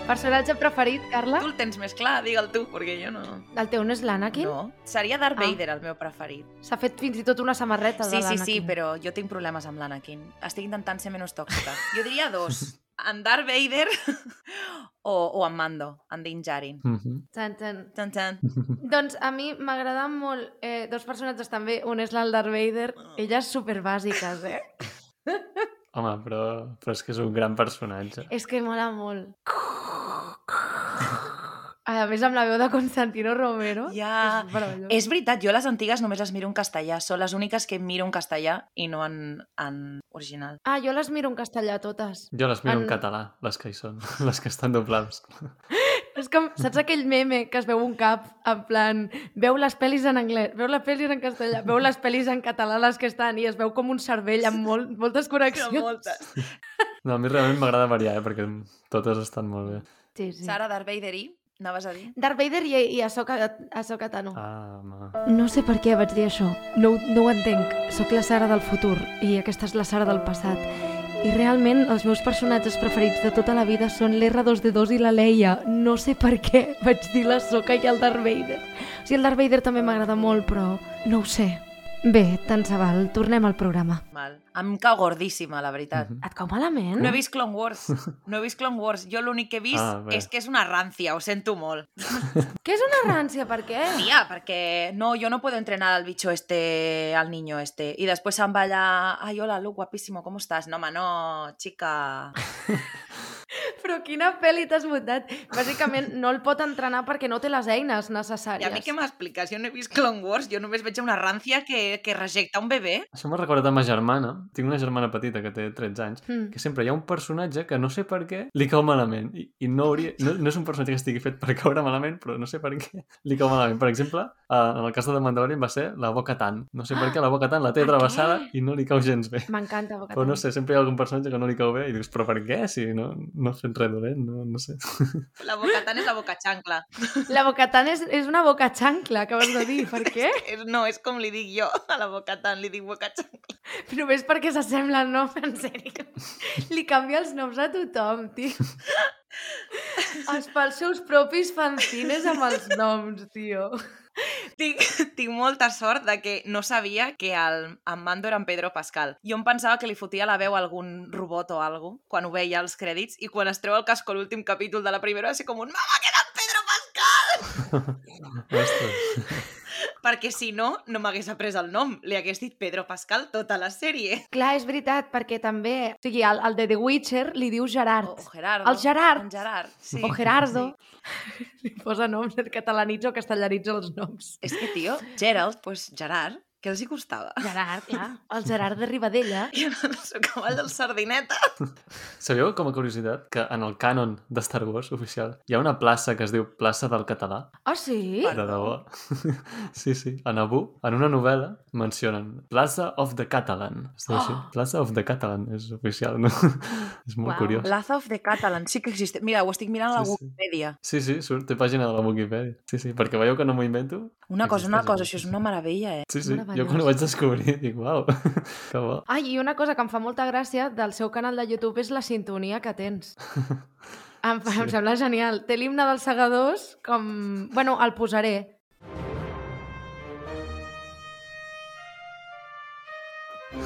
Personatge preferit, Carla? Tu el tens més clar, digue'l tu, perquè jo no... El teu no és l'Anakin? No, seria Darth Ah. Vader el meu preferit. S'ha fet fins i tot una samarreta Sí, de sí, l'Anakin. sí, però jo tinc problemes amb l'Anakin. Estic intentant ser menys tòxica. Jo diria dos. En Darth Vader o, o en Mando, en Din Djarin. Mhm. Tan, tan. Tan, tan. Doncs a mi m'agraden molt eh, dos personatges també. Un és l'Al Darth Vader. Elles superbàsiques, eh? Home, però, però és que és un gran personatge. És que mola molt. A més, amb la veu de Constantino Romero. Ja. És. És veritat, jo les antigues només les miro en castellà. Són les úniques que miro en castellà i no en, en original. Ah, jo les miro en castellà totes. Jo les miro en, En- català, les que hi són, les que estan doblades. És com, saps aquell meme que es veu un cap, en plan, veu les pel·lis en anglès, veu les pel·lis en castellà, veu les pel·lis en català les que estan i es veu com un cervell amb molt, moltes connexions. moltes. No, a mi realment m'agrada variar, eh, perquè totes estan molt bé. Sí, sí. Sara, Darth Vader i... Anaves a dir? Darth Vader i, i Ahsoka, Ahsoka Tano. Ah, home. No sé per què vaig dir això. No, no ho entenc. Soc la Sara del futur i aquesta és la Sara del passat. I realment els meus personatges preferits de tota la vida són l'R2D2 i la Leia. No sé per què vaig dir la Soka i el Darth Vader. O sigui, el Darth Vader també m'agrada molt, però no ho sé. Bé, tant se val, tornem al programa. Mal. Em cau gordíssima, la veritat. Mhm. Et cau malament? No he vist Clone Wars. No he vist Clone Wars. Jo l'únic que he vist Ah, bé. és que és una rància, ho sento molt. Què és una rància? Per què? Tía, perquè no, yo no puedo entrenar al bicho este, al niño este. Y después se va allá, ay, hola, Luke, guapísimo, ¿cómo estás? No, ma, no, chica. Però quina pel·li t'has muntat? Bàsicament, no el pot entrenar perquè no té les eines I necessàries. a mi què m'expliques? Jo no he vist Clone Wars, jo només veig una rància que, que rejecta un bebè. Això m'ha recordat a ma germana. Tinc una germana petita que té 13 anys, Mm. que sempre hi ha un personatge que no sé per què li cau malament. I, i no, hauria, no, no és un personatge que estigui fet per caure malament, però no sé per què li cau malament. Per exemple, eh, en el cas de The Mandalorian va ser la Boca Tan. No sé per què la Boca Tan la té Per travessada què? i no li cau gens bé. M'encanta. Boca Però no Tan. sé, sempre hi ha algun personatge que no li cau bé i dius, però per què? Si no, no has fet res dolent, no, no sé. La boca tan és la boca xancla. La Bocatan és, és una boca xancla, acabes de dir. Per què? És, no, és com li dic jo a la boca tan, li dic boca xancla. Només perquè s'assemblen, no? En sèrio. Li canvia els noms a tothom, tio. Es fa els seus propis fanzines amb els noms, tio. Tinc, tinc molta sort de que no sabia que el, en Mando era en Pedro Pascal. Jo em pensava que li fotia la veu a algun robot o algo quan ho veia als crèdits i quan es treu el casco a l'últim capítol de la primera va ser com un «Mama, que era en Pedro Pascal!» Ostres. Perquè si no, no m'hagués après el nom. Li hagués dit Pedro Pascal tota la sèrie. Clar, és veritat, perquè també... O sigui, el, el de The Witcher li diu Gerard. O, o Gerardo. El Gerard. En Gerard, sí. O Gerardo. Li posa noms, catalanitza o castellaritza els noms. És que, tio, Gerald, pues Gerard, què els hi costava? Gerard, clar. El Gerard de Ribadella. I el seu cavall del sardineta. Sabíeu, com a curiositat, que en el cànon de Star Wars oficial hi ha una plaça que es diu Plaça del Català? Ah, sí? De debò. Sí, sí. A Nabú, en una novel·la, mencionen Plaza of the Catalan. Es diu així. Oh. Plaza of the Catalan, és oficial, no? és molt Uau. curiós. Plaza of the Catalan, sí que existe. Mira, ho estic mirant a la Sí, sí. Wikipedia. Sí, sí, surt, té pàgina de la Wikipedia. Sí, sí, perquè veieu que no m'ho invento? Una cosa, una cosa, això és una meravella, eh? Sí, sí, jo quan ho vaig descobrir dic, uau, que bo. Ai, i una cosa que em fa molta gràcia del seu canal de YouTube és la sintonia que tens. Em, sí. em sembla genial. Té l'himne dels segadors com... Bueno, el posaré.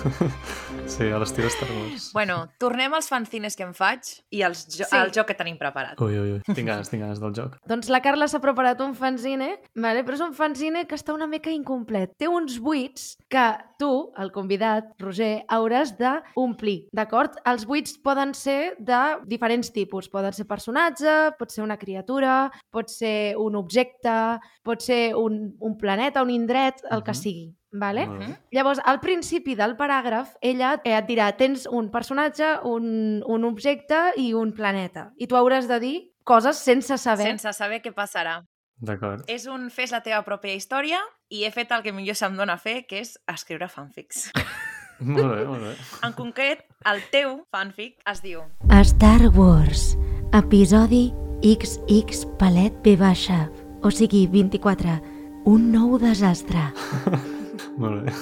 Sí, a l'estil Star Wars. Bueno, tornem als fanzines que em faig i als jo Sí. al joc que tenim preparat. Ui, ui, ui, tinc ganes, tinc ganes del joc. Doncs la Carla s'ha preparat un fanzine, vale? però és un fanzine que està una mica incomplet. Té uns buits que tu, el convidat, Roger, hauràs d'omplir, d'acord? Els buits poden ser de diferents tipus. Poden ser personatge, pot ser una criatura, pot ser un objecte, pot ser un, un planeta, un indret, el que Mhm. sigui. Vale? Molt bé. Llavors, al principi del paràgraf, ella eh, et dirà tens un personatge, un, un objecte i un planeta. I tu hauràs de dir coses sense saber. Sense saber què passarà. D'acord. És un fes la teva pròpia història i he fet el que millor se'm dona fer, que és escriure fanfics. Molt bé, molt bé. En concret, el teu fanfic es diu Star Wars, episodi XX palet B baixa, o sigui 24, un nou desastre. Molt bé.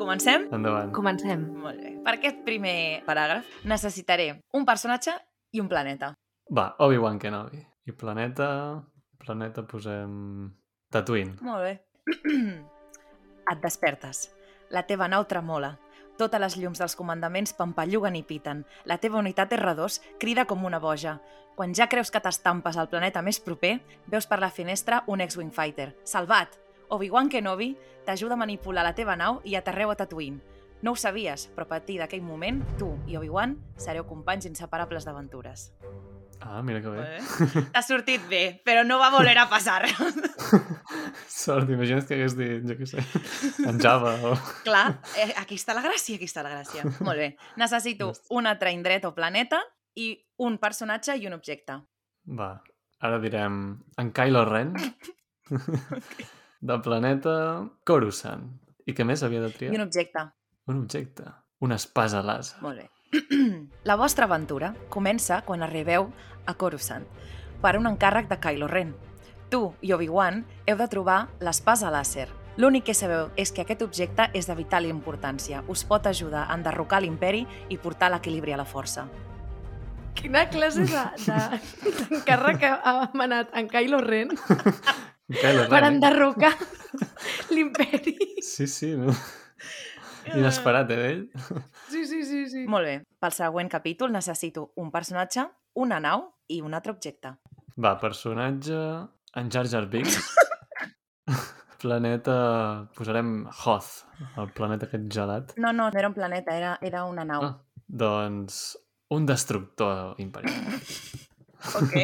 Comencem? Endavant. Comencem. Molt bé. Per aquest primer paràgraf necessitaré un personatge i un planeta. Va, Obi-Wan Kenobi. I planeta... Planeta posem... Tatooine. Molt bé. Et despertes. La teva nau tremola. Totes les llums dels comandaments pampalluguen i piten. La teva unitat R2 crida com una boja. Quan ja creus que t'estampes al planeta més proper, veus per la finestra un X-Wing Fighter. Salvat! Obi-Wan Kenobi t'ajuda a manipular la teva nau i aterreu a Tatooine. No ho sabies, però a partir d'aquell moment, tu i Obi-Wan sereu companys inseparables d'aventures. Ah, mira que bé. Eh? T'ha sortit bé, però no va voler a passar. Sort, imagina't que hagués dit, jo què sé, en Java o... Clar, eh, aquí està la gràcia, aquí està la gràcia. Molt bé. Necessito un altre indret o planeta i un personatge i un objecte. Va, ara direm en Kylo Ren, de planeta Coruscant. I què més havia de triar? I un objecte. Un objecte. Una espasa láser. Molt bé. La vostra aventura comença quan arribeu a Coruscant per un encàrrec de Kylo Ren. Tu i Obi-Wan heu de trobar l'espasa làser. L'únic que sabeu és que aquest objecte és de vital importància. Us pot ajudar a enderrocar l'imperi i portar l'equilibri a la força. Quina classe de- de- d'encàrrec ha ha manat en Kylo Ren Kylo per eh? enderrocar l'imperi. Sí, sí, no? Inesperat, eh, ell? Sí, sí, sí, sí. Molt bé. Pel següent capítol necessito un personatge, una nau i un altre objecte. Va, personatge... En Jar Jar Binks. planeta... Posarem Hoth, el planeta aquest gelat. No, no, no era un planeta, era, era una nau. Ah, doncs un destructor imperial. Ok.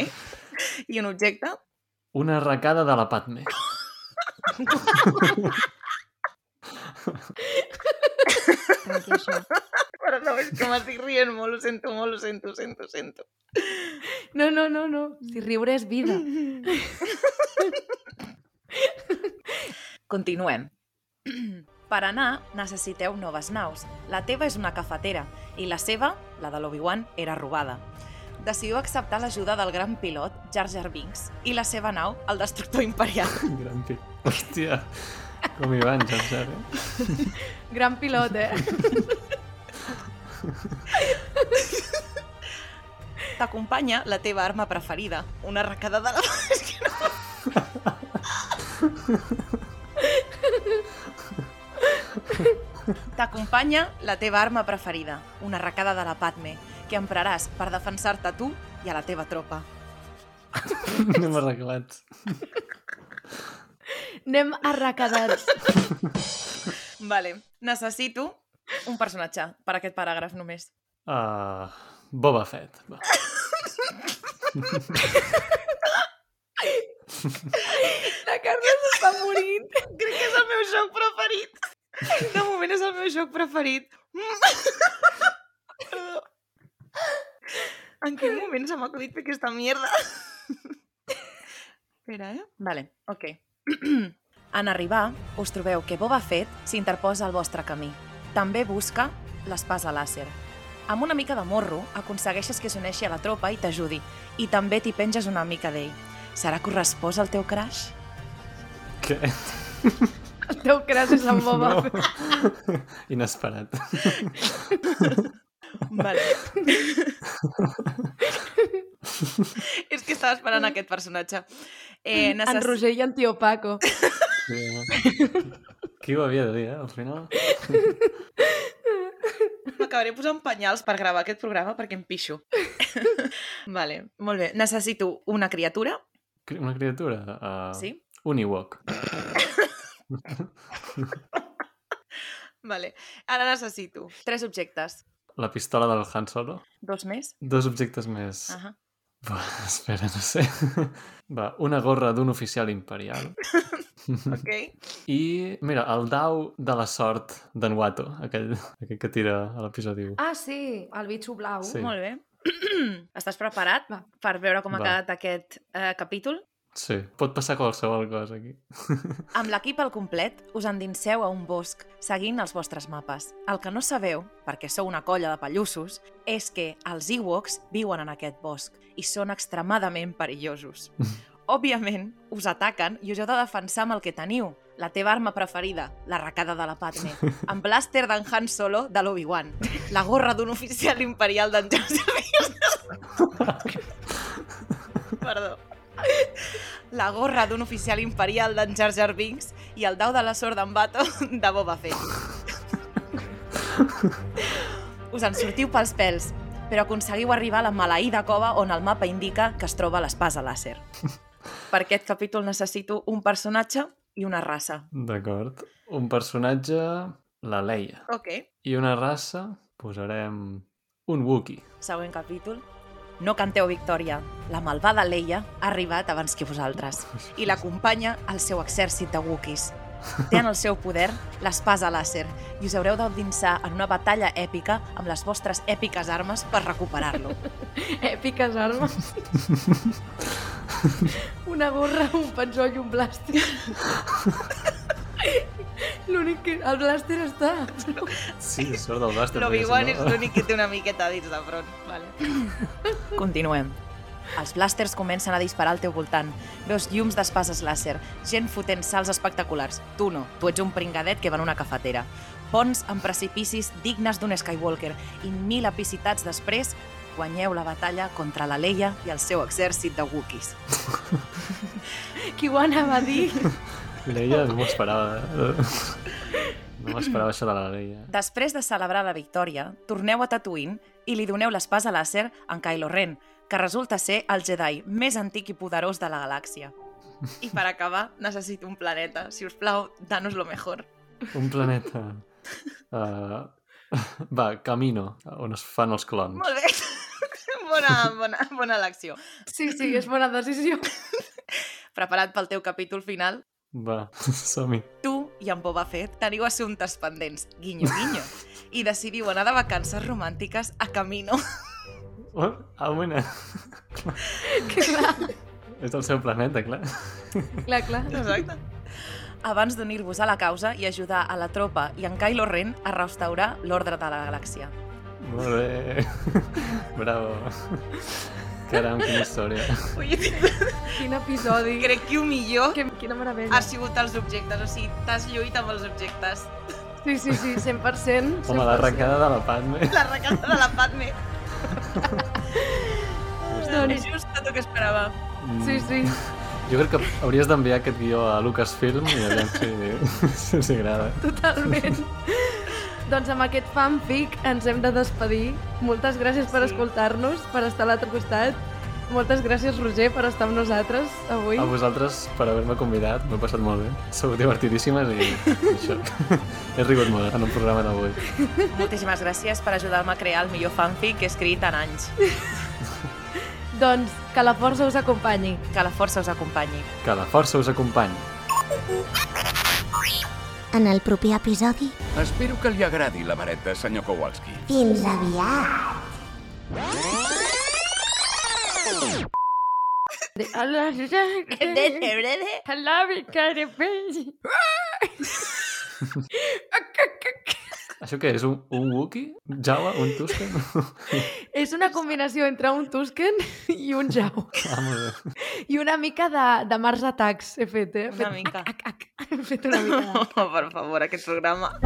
I un objecte? Una arracada de la Padme. Perdó, és que m'estic rient molt, ho sento molt, ho sento, ho sento, ho sento. No, no, no, no. Si riure és vida. Continuem. Per anar, necessiteu noves naus. La teva és una cafetera i la seva, la de l'Obi-Wan, era robada. Decidiu acceptar l'ajuda del gran pilot, Jar Jar Binks, i la seva nau, el destructor imperial. Gran pi... Hòstia, com hi van, Jar Jar, eh? Gran pilot, eh? T'acompanya la teva arma preferida, una arracada de la... T'acompanya la teva arma preferida, una arracada de la Padme, que empraràs per defensar-te a tu i a la teva tropa. Anem arreglats. Anem arracadats. Vale, necessito un personatge per aquest paràgraf només. Uh, Boba Fett. Va. La Carla s'està morint. Crec que és el meu joc preferit. De moment és el meu joc preferit. En quin moment se m'ha acudit fer aquesta mierda? Espera, eh? Vale, ok. En arribar, us trobeu que Boba Fett s'interposa al vostre camí. També busca l'espasa làser. Amb una mica de morro, aconsegueixes que s'uneixi a la tropa i t'ajudi. I també t'hi penges una mica d'ell. Serà correspòs al teu crush? Què? El teu cras és en Boba Fett. No. Inesperat. Vale. És que estava esperant aquest personatge. Eh, En Roger i en Tio Paco. Sí. Qui ho havia de dir, eh, al final? M'acabaré posant penyals per gravar aquest programa perquè em pixo. vale, molt bé. Necessito una criatura, Cri- Una criatura? Uh, sí? Un Ewok. Vale. Ara necessito tres objectes. La pistola del Han Solo. Dos més? Dos objectes més. Uh -huh. Va, espera, no sé. Va, una gorra d'un oficial imperial. Ok. I, mira, el dau de la sort d'en Watto, aquell, aquell que tira a l'episodi 1. Ah, sí, el bitxo blau. Sí. Molt bé. Estàs preparat Va. per veure com ha Va. quedat aquest eh, capítol? Sí, pot passar qualsevol cosa aquí. Amb l'equip al complet, us endinseu a un bosc seguint els vostres mapes. El que no sabeu, perquè sou una colla de pallussos, és que els Ewoks viuen en aquest bosc i són extremadament perillosos. Òbviament, us ataquen i us heu de defensar amb el que teniu. La teva arma preferida, l'arracada de la Padme, amb blàster d'en Han Solo de l'Obi-Wan, la gorra d'un oficial imperial d'en Binks. Perdó. La gorra d'un oficial imperial d'en Jar Jar Binks i el dau de la sort d'en Bato de Boba Fett. Us en sortiu pels pèls, però aconseguiu arribar a la maleïda cova on el mapa indica que es troba l'espasa làser. Per aquest capítol necessito un personatge i una raça. D'acord. Un personatge, la Leia. Ok. I una raça, posarem un Wookiee. Següent capítol. No canteu victòria. La malvada Leia ha arribat abans que vosaltres i l'acompanya el seu exèrcit de Wookiees. Té en el seu poder l'espasa làser i us haureu d'endinsar en una batalla èpica amb les vostres èpiques armes per recuperar-lo. Èpiques armes. Una gorra, un penjoll i un blàster. L'únic que... El blàster està. Sí, sort del bàster. L'Obi-Wan és l'únic que té una miqueta dins de front. Vale. Continuem. Els blàsters comencen a disparar al teu voltant. Veus llums d'espases làser, gent fotent salts espectaculars. Tu no, tu ets un pringadet que va en una cafetera. Ponts amb precipicis dignes d'un Skywalker i mil epicitats després guanyeu la batalla contra la Leia i el seu exèrcit de Wookiees. Qui ho anava a dir? Leia no m'ho esperava. eh? No m'esperava això de la Leia. Després de celebrar la victòria, torneu a Tatooine i li doneu l'espasa làser a en Kylo Ren, que resulta ser el Jedi més antic i poderós de la galàxia. I per acabar, necessito un planeta. Si us plau, danos lo mejor. Un planeta. Uh, va, Camino, on es fan els clons. Molt bé. bona, bona, bona elecció. Sí, sí, és bona decisió. Preparat pel teu capítol final? Va, som-hi. Tu i en Boba Fett teniu assumptes pendents, guinyo, guinyo, i decidiu anar de vacances romàntiques a Camino. Oh, ah, bueno. clar, És el seu planeta, clar. clar, clar. Exacte. Abans d'unir-vos a la causa i ajudar a la tropa i en Kylo Ren a restaurar l'ordre de la galàxia. Molt bé. Bravo. Caram, quina història. Ui, Quin episodi. crec que el millor Que, quina meravella. ha sigut els objectes, o sigui, t'has lluit amb els objectes. Sí, sí, sí, 100%. 100%. Home, l'arrencada de la Padme. La recada de la Padme. Doncs- És just tot el que esperava. Sí, sí. Jo crec que hauries d'enviar aquest guió a Lucasfilm i aviam si, si els agrada. Totalment. Doncs amb aquest fanfic ens hem de despedir. Moltes gràcies per Sí. escoltar-nos, per estar a l'altre costat. Moltes gràcies, Roger, per estar amb nosaltres avui. A vosaltres per haver-me convidat, m'he passat molt bé. Sou divertidíssimes i això. He rigut molt en el programa d'avui. Moltíssimes gràcies per ajudar-me a crear el millor fanfic que he escrit en anys. Doncs que la força us acompanyi. Que la força us acompanyi. Que la força us acompanyi. En el proper episodi, Espero que li agradi la vareta, senyor Kowalski. fins aviat! Això què és? Un, un Wookie? Jawa? Un Tusken? És una combinació entre un Tusken i un Jau. ah, molt bé. I una mica de, de Mars Attacks he fet, eh? He Una fet, mica. Ac, ac, ac. He fet una mica. Oh, per favor, aquest programa.